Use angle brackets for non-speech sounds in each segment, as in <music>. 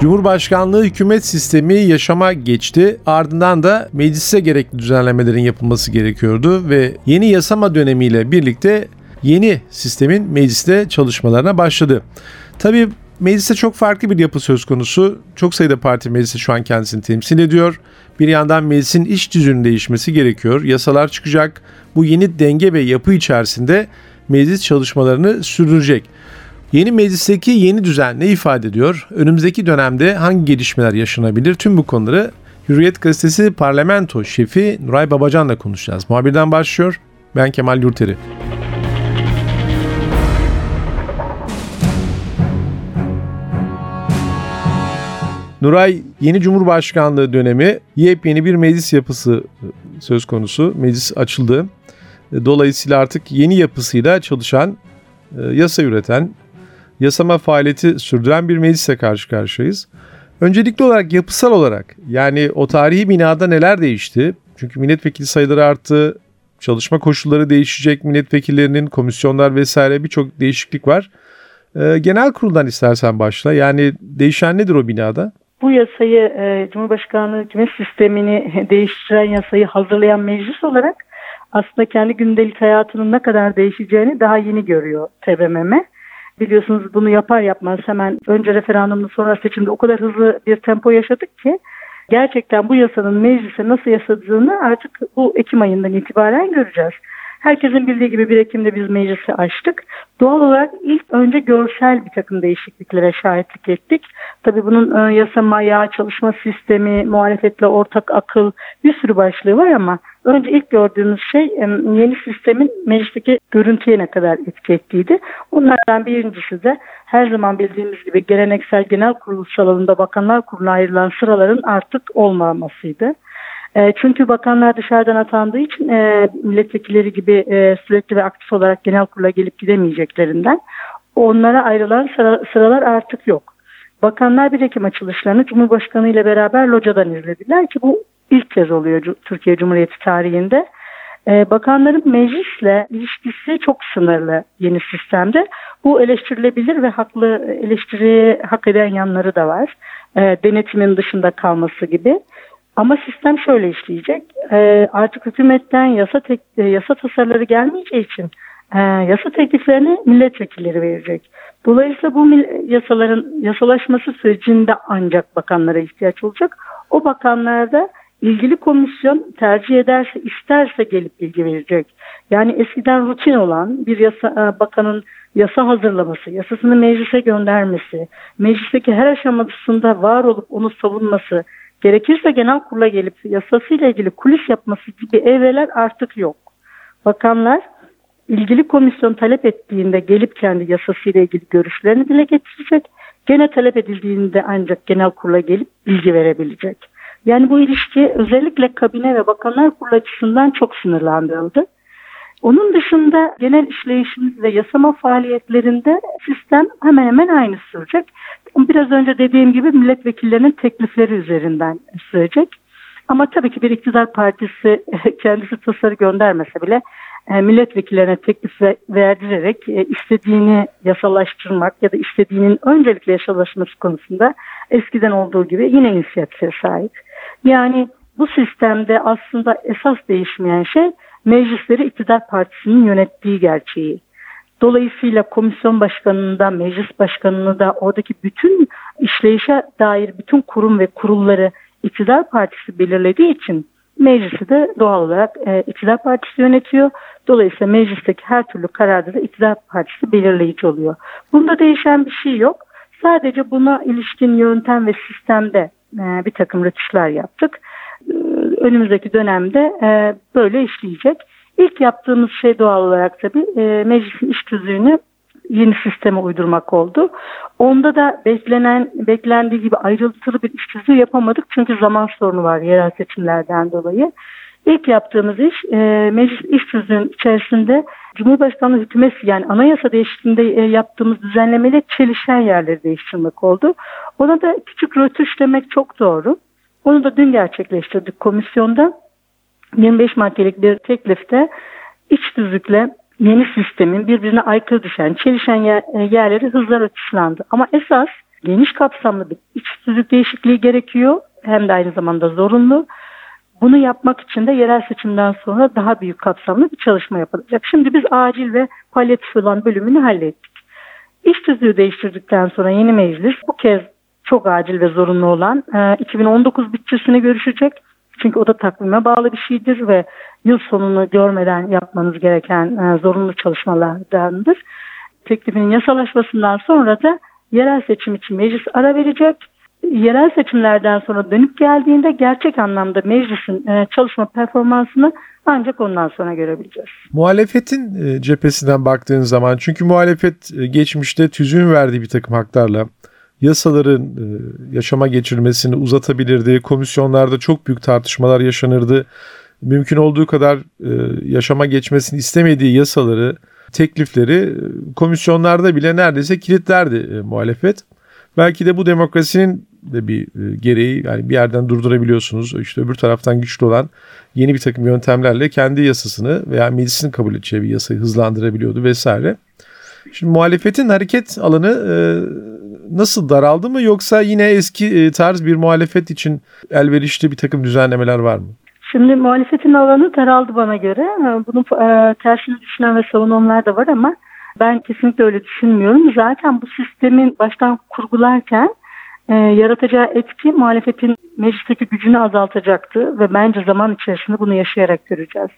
Cumhurbaşkanlığı hükümet sistemi yaşama geçti. Ardından da meclise gerekli düzenlemelerin yapılması gerekiyordu ve yeni yasama dönemiyle birlikte yeni sistemin mecliste çalışmalarına başladı. Tabii mecliste çok farklı bir yapı söz konusu. Çok sayıda parti mecliste şu an kendisini temsil ediyor. Bir yandan meclisin iş düzünün değişmesi gerekiyor. Yasalar çıkacak. Bu yeni denge ve yapı içerisinde meclis çalışmalarını sürdürecek. Yeni meclisteki yeni düzen ne ifade ediyor? Önümüzdeki dönemde hangi gelişmeler yaşanabilir? Tüm bu konuları Hürriyet Gazetesi Parlamento Şefi Nuray Babacan'la konuşacağız. Muhabirden başlıyor. Ben Kemal Yurteri. Nuray yeni Cumhurbaşkanlığı dönemi yepyeni bir meclis yapısı söz konusu. Meclis açıldı. Dolayısıyla artık yeni yapısıyla çalışan, e, yasa üreten, yasama faaliyeti sürdüren bir meclisle karşı karşıyayız. Öncelikli olarak yapısal olarak yani o tarihi binada neler değişti? Çünkü milletvekili sayıları arttı, çalışma koşulları değişecek milletvekillerinin, komisyonlar vesaire birçok değişiklik var. Ee, genel kuruldan istersen başla. Yani değişen nedir o binada? Bu yasayı e, Cumhurbaşkanlığı hükümet sistemini <laughs> değiştiren yasayı hazırlayan meclis olarak aslında kendi gündelik hayatının ne kadar değişeceğini daha yeni görüyor TBMM. Biliyorsunuz bunu yapar yapmaz hemen önce referandumda sonra seçimde o kadar hızlı bir tempo yaşadık ki gerçekten bu yasanın meclise nasıl yasadığını artık bu Ekim ayından itibaren göreceğiz. Herkesin bildiği gibi 1 Ekim'de biz meclisi açtık. Doğal olarak ilk önce görsel bir takım değişikliklere şahitlik ettik. Tabii bunun yasama ayağı, çalışma sistemi, muhalefetle ortak akıl bir sürü başlığı var ama önce ilk gördüğümüz şey yeni sistemin meclisteki görüntüye ne kadar etki ettiğiydi. Bunlardan birincisi de her zaman bildiğimiz gibi geleneksel genel kurul salonunda bakanlar kuruluna ayrılan sıraların artık olmamasıydı. E, çünkü bakanlar dışarıdan atandığı için e, milletvekilleri gibi e, sürekli ve aktif olarak genel kurula gelip gidemeyeceklerinden onlara ayrılan sıra, sıralar artık yok. Bakanlar bir Ekim açılışlarını Cumhurbaşkanı ile beraber locadan izlediler ki bu ilk kez oluyor Türkiye Cumhuriyeti tarihinde. Ee, bakanların meclisle ilişkisi çok sınırlı yeni sistemde. Bu eleştirilebilir ve haklı eleştiri hak eden yanları da var. Ee, denetimin dışında kalması gibi. Ama sistem şöyle işleyecek. E, artık hükümetten yasa tek, e, yasa tasarıları gelmeyeceği için e, yasa tekliflerini milletvekilleri verecek. Dolayısıyla bu yasaların yasalaşması sürecinde ancak bakanlara ihtiyaç olacak. O bakanlarda ilgili komisyon tercih ederse isterse gelip bilgi verecek. Yani eskiden rutin olan bir yasa, e, bakanın yasa hazırlaması, yasasını meclise göndermesi, meclisteki her aşamasında var olup onu savunması, Gerekirse genel kurula gelip yasasıyla ilgili kulis yapması gibi evreler artık yok. Bakanlar ilgili komisyon talep ettiğinde gelip kendi yasasıyla ilgili görüşlerini dile getirecek. Gene talep edildiğinde ancak genel kurula gelip bilgi verebilecek. Yani bu ilişki özellikle kabine ve bakanlar kurulu açısından çok sınırlandırıldı. Onun dışında genel işleyişimiz ve yasama faaliyetlerinde sistem hemen hemen aynı sürecek. Biraz önce dediğim gibi milletvekillerinin teklifleri üzerinden sürecek. Ama tabii ki bir iktidar partisi <laughs> kendisi tasarı göndermese bile e, milletvekillerine teklif verdirerek e, istediğini yasalaştırmak ya da istediğinin öncelikle yasalaşması konusunda eskiden olduğu gibi yine inisiyatife sahip. Yani bu sistemde aslında esas değişmeyen şey meclisleri iktidar partisinin yönettiği gerçeği. Dolayısıyla komisyon başkanında, meclis başkanını da oradaki bütün işleyişe dair bütün kurum ve kurulları iktidar partisi belirlediği için meclisi de doğal olarak e, iktidar partisi yönetiyor. Dolayısıyla meclisteki her türlü kararda da iktidar partisi belirleyici oluyor. Bunda değişen bir şey yok. Sadece buna ilişkin yöntem ve sistemde e, bir takım rötuşlar yaptık. E, önümüzdeki dönemde e, böyle işleyecek. İlk yaptığımız şey doğal olarak tabii e, meclisin iş tüzüğünü yeni sisteme uydurmak oldu. Onda da beklenen beklendiği gibi ayrıntılı bir iş tüzüğü yapamadık çünkü zaman sorunu var yerel seçimlerden dolayı. İlk yaptığımız iş e, meclis iş tüzüğünün içerisinde Cumhurbaşkanlığı hükümeti yani anayasa değişikliğinde e, yaptığımız düzenlemeyle çelişen yerleri değiştirmek oldu. Ona da küçük rötuş demek çok doğru. Onu da dün gerçekleştirdik komisyonda. 25 maddelik bir teklifte iç tüzükle yeni sistemin birbirine aykırı düşen, çelişen e, yerleri hızla rötuşlandı. Ama esas geniş kapsamlı bir iç tüzük değişikliği gerekiyor. Hem de aynı zamanda zorunlu. Bunu yapmak için de yerel seçimden sonra daha büyük kapsamlı bir çalışma yapılacak. Şimdi biz acil ve palyatif olan bölümünü hallettik. İş tüzüğü değiştirdikten sonra yeni meclis bu kez çok acil ve zorunlu olan 2019 e, bütçesini görüşecek. Çünkü o da takvime bağlı bir şeydir ve yıl sonunu görmeden yapmanız gereken e, zorunlu çalışmalardandır. Teklifinin yasalaşmasından sonra da yerel seçim için meclis ara verecek yerel seçimlerden sonra dönüp geldiğinde gerçek anlamda meclisin e, çalışma performansını ancak ondan sonra görebileceğiz. Muhalefetin e, cephesinden baktığın zaman çünkü muhalefet e, geçmişte tüzüğün verdiği bir takım haklarla yasaların yaşama geçirmesini uzatabilirdi. Komisyonlarda çok büyük tartışmalar yaşanırdı. Mümkün olduğu kadar yaşama geçmesini istemediği yasaları, teklifleri komisyonlarda bile neredeyse kilitlerdi muhalefet. Belki de bu demokrasinin de bir e, gereği yani bir yerden durdurabiliyorsunuz. İşte öbür taraftan güçlü olan yeni bir takım yöntemlerle kendi yasasını veya meclisin kabul edeceği bir yasayı hızlandırabiliyordu vesaire. Şimdi muhalefetin hareket alanı e, nasıl daraldı mı yoksa yine eski e, tarz bir muhalefet için elverişli bir takım düzenlemeler var mı? Şimdi muhalefetin alanı daraldı bana göre. Bunun e, tersini düşünen ve savunanlar da var ama ben kesinlikle öyle düşünmüyorum. Zaten bu sistemin baştan kurgularken e, yaratacağı etki muhalefetin meclisteki gücünü azaltacaktı ve bence zaman içerisinde bunu yaşayarak göreceğiz.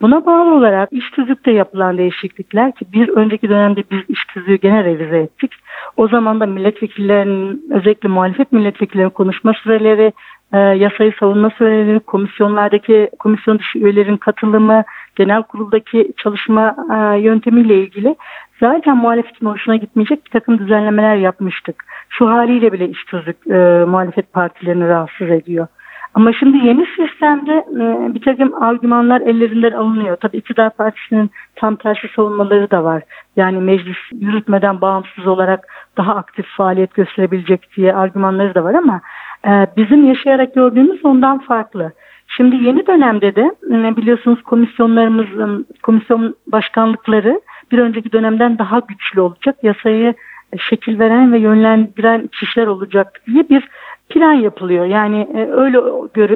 Buna bağlı olarak iş tüzükte yapılan değişiklikler ki bir önceki dönemde biz iş tüzüğü gene revize ettik. O zaman da milletvekillerinin özellikle muhalefet milletvekillerinin konuşma süreleri, e, yasayı savunma süreleri, komisyonlardaki komisyon dışı üyelerin katılımı, genel kuruldaki çalışma e, yöntemiyle ilgili zaten muhalefetin hoşuna gitmeyecek bir takım düzenlemeler yapmıştık. Şu haliyle bile iş tüzük e, muhalefet partilerini rahatsız ediyor. Ama şimdi yeni sistemde e, bir takım argümanlar ellerinden alınıyor. Tabii iktidar partisinin tam tersi savunmaları da var. Yani meclis yürütmeden bağımsız olarak daha aktif faaliyet gösterebilecek diye argümanları da var ama e, bizim yaşayarak gördüğümüz ondan farklı. Şimdi yeni dönemde de biliyorsunuz komisyonlarımızın komisyon başkanlıkları bir önceki dönemden daha güçlü olacak. Yasayı şekil veren ve yönlendiren kişiler olacak diye bir plan yapılıyor. Yani e, öyle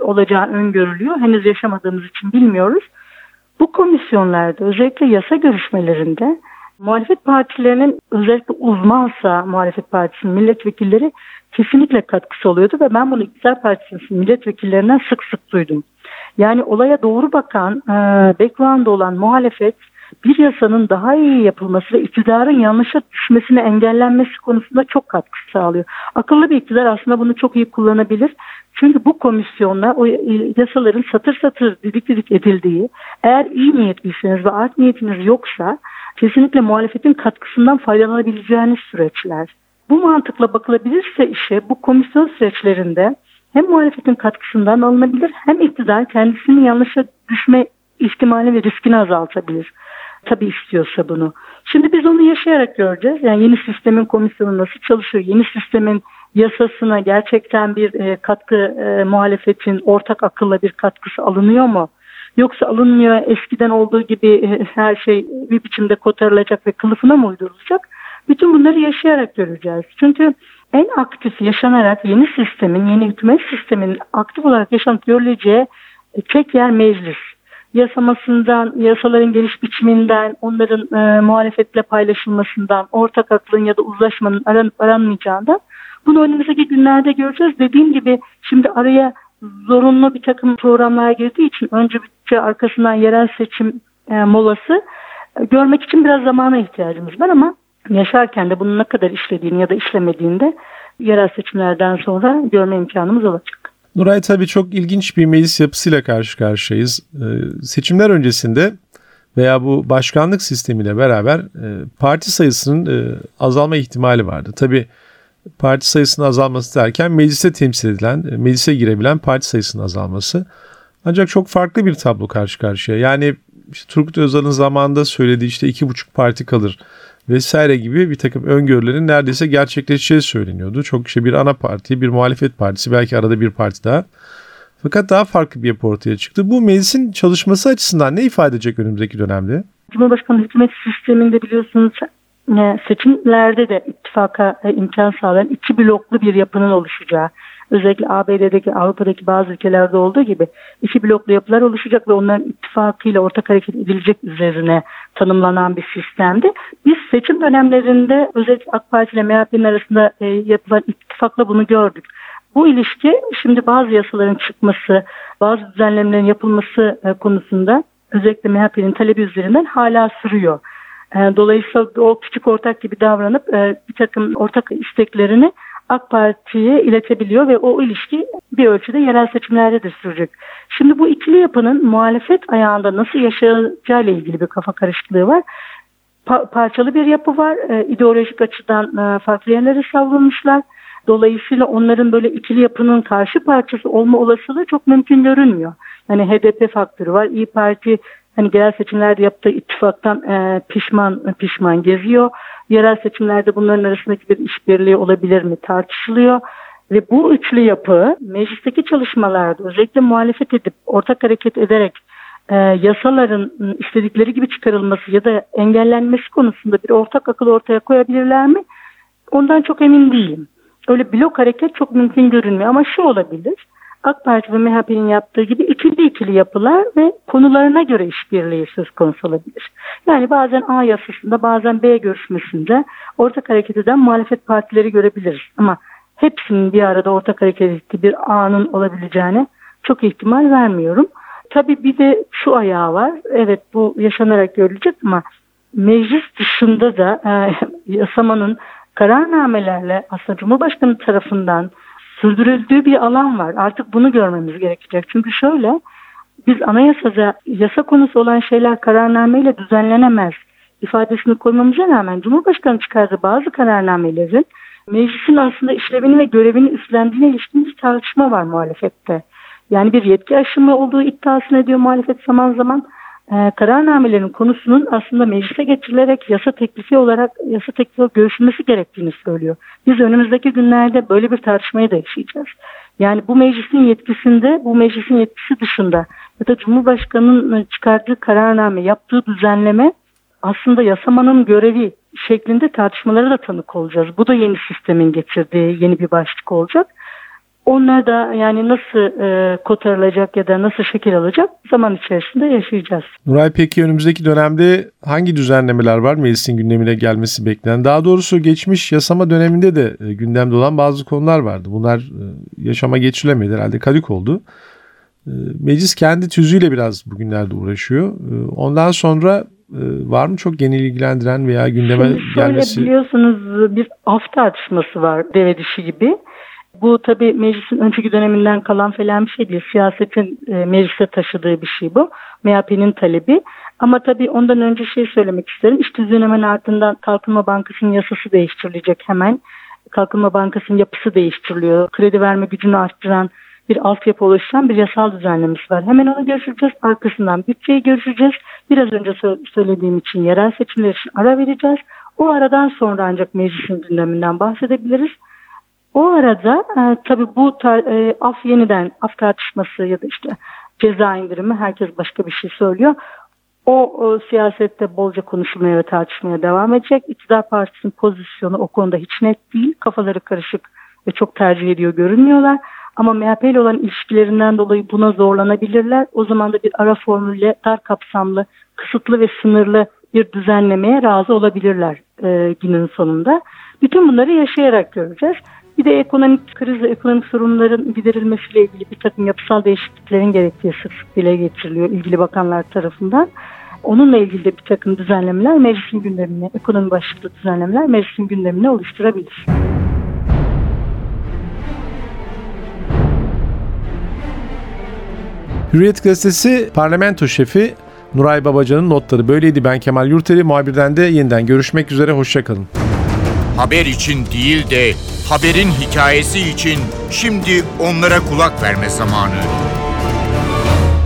olacağı öngörülüyor. Henüz yaşamadığımız için bilmiyoruz. Bu komisyonlarda özellikle yasa görüşmelerinde muhalefet partilerinin özellikle uzmansa muhalefet partisinin milletvekilleri kesinlikle katkısı oluyordu ve ben bunu iktidar partisinin milletvekillerinden sık sık duydum. Yani olaya doğru bakan, e, background olan muhalefet bir yasanın daha iyi yapılması ve iktidarın yanlışa düşmesini engellenmesi konusunda çok katkı sağlıyor. Akıllı bir iktidar aslında bunu çok iyi kullanabilir. Çünkü bu komisyonla o yasaların satır satır didik didik edildiği, eğer iyi niyetliyseniz ve art niyetiniz yoksa kesinlikle muhalefetin katkısından faydalanabileceğiniz süreçler. Bu mantıkla bakılabilirse işe bu komisyon süreçlerinde hem muhalefetin katkısından alınabilir hem iktidar kendisini yanlışa düşme ihtimali ve riskini azaltabilir. Tabii istiyorsa bunu. Şimdi biz onu yaşayarak göreceğiz. Yani yeni sistemin komisyonu nasıl çalışıyor? Yeni sistemin yasasına gerçekten bir e, katkı e, muhalefetin ortak akılla bir katkısı alınıyor mu? Yoksa alınmıyor eskiden olduğu gibi e, her şey bir biçimde kotarılacak ve kılıfına mı uydurulacak? Bütün bunları yaşayarak göreceğiz. Çünkü en aktif yaşanarak yeni sistemin, yeni hükümet sisteminin aktif olarak yaşanıp görüleceği tek yer meclis yasamasından, yasaların geliş biçiminden, onların e, muhalefetle paylaşılmasından, ortak aklın ya da uzlaşmanın aran, aranmayacağından bunu önümüzdeki günlerde göreceğiz. Dediğim gibi şimdi araya zorunlu bir takım programlar girdiği için önce bütçe arkasından yerel seçim e, molası e, görmek için biraz zamana ihtiyacımız var ama yaşarken de bunun ne kadar işlediğini ya da işlemediğini yerel seçimlerden sonra görme imkanımız olacak. Nuray tabii çok ilginç bir meclis yapısıyla karşı karşıyayız. Ee, seçimler öncesinde veya bu başkanlık sistemiyle beraber e, parti sayısının e, azalma ihtimali vardı. Tabi parti sayısının azalması derken meclise temsil edilen, e, meclise girebilen parti sayısının azalması. Ancak çok farklı bir tablo karşı karşıya. Yani işte Turgut Özal'ın zamanında söylediği işte iki buçuk parti kalır vesaire gibi bir takım öngörülerin neredeyse gerçekleşeceği söyleniyordu. Çok işte bir ana parti, bir muhalefet partisi, belki arada bir parti daha. Fakat daha farklı bir yapı ortaya çıktı. Bu meclisin çalışması açısından ne ifade edecek önümüzdeki dönemde? Cumhurbaşkanı hükümet sisteminde biliyorsunuz e, seçimlerde de ittifaka e, imkan sağlayan iki bloklu bir yapının oluşacağı, özellikle ABD'deki Avrupa'daki bazı ülkelerde olduğu gibi iki bloklu yapılar oluşacak ve onların ittifakıyla ortak hareket edilecek üzerine tanımlanan bir sistemdi. Biz seçim dönemlerinde özellikle AK Parti ile MHP'nin arasında e, yapılan ittifakla bunu gördük. Bu ilişki şimdi bazı yasaların çıkması, bazı düzenlemelerin yapılması e, konusunda özellikle MHP'nin talebi üzerinden hala sürüyor. E, dolayısıyla o küçük ortak gibi davranıp e, bir takım ortak isteklerini AK Parti'ye iletebiliyor ve o ilişki bir ölçüde yerel seçimlerde de sürecek. Şimdi bu ikili yapının muhalefet ayağında nasıl yaşayacağı ile ilgili bir kafa karışıklığı var. Pa- parçalı bir yapı var. E, ideolojik açıdan e, farklı yerlere savrulmuşlar. Dolayısıyla onların böyle ikili yapının karşı parçası olma olasılığı çok mümkün görünmüyor. Yani HDP faktörü var. İyi Parti hani genel seçimlerde yaptığı ittifaktan e, pişman pişman geziyor. Yerel seçimlerde bunların arasındaki bir işbirliği olabilir mi tartışılıyor. Ve bu üçlü yapı meclisteki çalışmalarda özellikle muhalefet edip ortak hareket ederek e, yasaların istedikleri gibi çıkarılması ya da engellenmesi konusunda bir ortak akıl ortaya koyabilirler mi? Ondan çok emin değilim. Öyle blok hareket çok mümkün görünmüyor ama şu olabilir. AK Parti ve MHP'nin yaptığı gibi ikili ikili yapılar ve konularına göre işbirliği söz konusu olabilir. Yani bazen A yasasında bazen B görüşmesinde ortak hareket eden muhalefet partileri görebiliriz. Ama hepsinin bir arada ortak hareket ettiği bir A'nın olabileceğine çok ihtimal vermiyorum. Tabii bir de şu ayağı var. Evet bu yaşanarak görülecek ama meclis dışında da e, <laughs> yasamanın kararnamelerle aslında Cumhurbaşkanı tarafından sürdürüldüğü bir alan var. Artık bunu görmemiz gerekecek. Çünkü şöyle biz anayasada yasa konusu olan şeyler kararnameyle düzenlenemez ifadesini koymamıza rağmen Cumhurbaşkanı çıkardığı bazı kararnamelerin meclisin aslında işlevini ve görevini üstlendiğine ilişkin bir tartışma var muhalefette. Yani bir yetki aşımı olduğu iddiasını ediyor muhalefet zaman zaman e, kararnamelerin konusunun aslında meclise getirilerek yasa teklifi olarak yasa teklifi görüşülmesi gerektiğini söylüyor. Biz önümüzdeki günlerde böyle bir tartışmayı da yaşayacağız. Yani bu meclisin yetkisinde, bu meclisin yetkisi dışında ya da Cumhurbaşkanı'nın çıkardığı kararname, yaptığı düzenleme aslında yasamanın görevi şeklinde tartışmalara da tanık olacağız. Bu da yeni sistemin getirdiği yeni bir başlık olacak. Onlar da yani nasıl e, kotarılacak ya da nasıl şekil alacak zaman içerisinde yaşayacağız. Nuray peki önümüzdeki dönemde hangi düzenlemeler var meclisin gündemine gelmesi beklenen? Daha doğrusu geçmiş yasama döneminde de e, gündemde olan bazı konular vardı. Bunlar e, yaşama geçilemedi herhalde kadük oldu. E, meclis kendi tüzüğüyle biraz bugünlerde uğraşıyor. E, ondan sonra e, var mı çok genel ilgilendiren veya gündeme Şimdi şöyle gelmesi? biliyorsunuz bir af tartışması var deve dişi gibi. Bu tabii meclisin önceki döneminden kalan falan bir şey değil. Siyasetin e, meclise taşıdığı bir şey bu. MHP'nin talebi. Ama tabii ondan önce şey söylemek isterim. İş tüzüğün hemen ardından Kalkınma Bankası'nın yasası değiştirilecek hemen. Kalkınma Bankası'nın yapısı değiştiriliyor. Kredi verme gücünü arttıran bir altyapı oluşturan bir yasal düzenlemesi var. Hemen onu görüşeceğiz. Arkasından bütçeyi görüşeceğiz. Biraz önce söylediğim için yerel seçimler için ara vereceğiz. O aradan sonra ancak meclisin gündeminden bahsedebiliriz. O arada e, tabii bu e, af yeniden af tartışması ya da işte ceza indirimi herkes başka bir şey söylüyor. O, o siyasette bolca konuşulmaya ve tartışmaya devam edecek. İktidar partisinin pozisyonu o konuda hiç net değil. Kafaları karışık ve çok tercih ediyor görünmüyorlar. Ama MHP ile olan ilişkilerinden dolayı buna zorlanabilirler. O zaman da bir ara formülle dar kapsamlı, kısıtlı ve sınırlı bir düzenlemeye razı olabilirler e, günün sonunda. Bütün bunları yaşayarak göreceğiz. Bir de ekonomik kriz ve ekonomik sorunların giderilmesiyle ilgili bir takım yapısal değişikliklerin gerektiği sık sık dile getiriliyor ilgili bakanlar tarafından. Onunla ilgili de bir takım düzenlemeler meclisin gündemine, ekonomi başlıklı düzenlemeler meclisin gündemine oluşturabilir. Hürriyet gazetesi parlamento şefi Nuray Babacan'ın notları böyleydi. Ben Kemal Yurteli. Muhabirden de yeniden görüşmek üzere. Hoşçakalın. Haber için değil de haberin hikayesi için şimdi onlara kulak verme zamanı.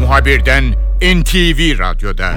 Muhabirden NTV Radyo'da.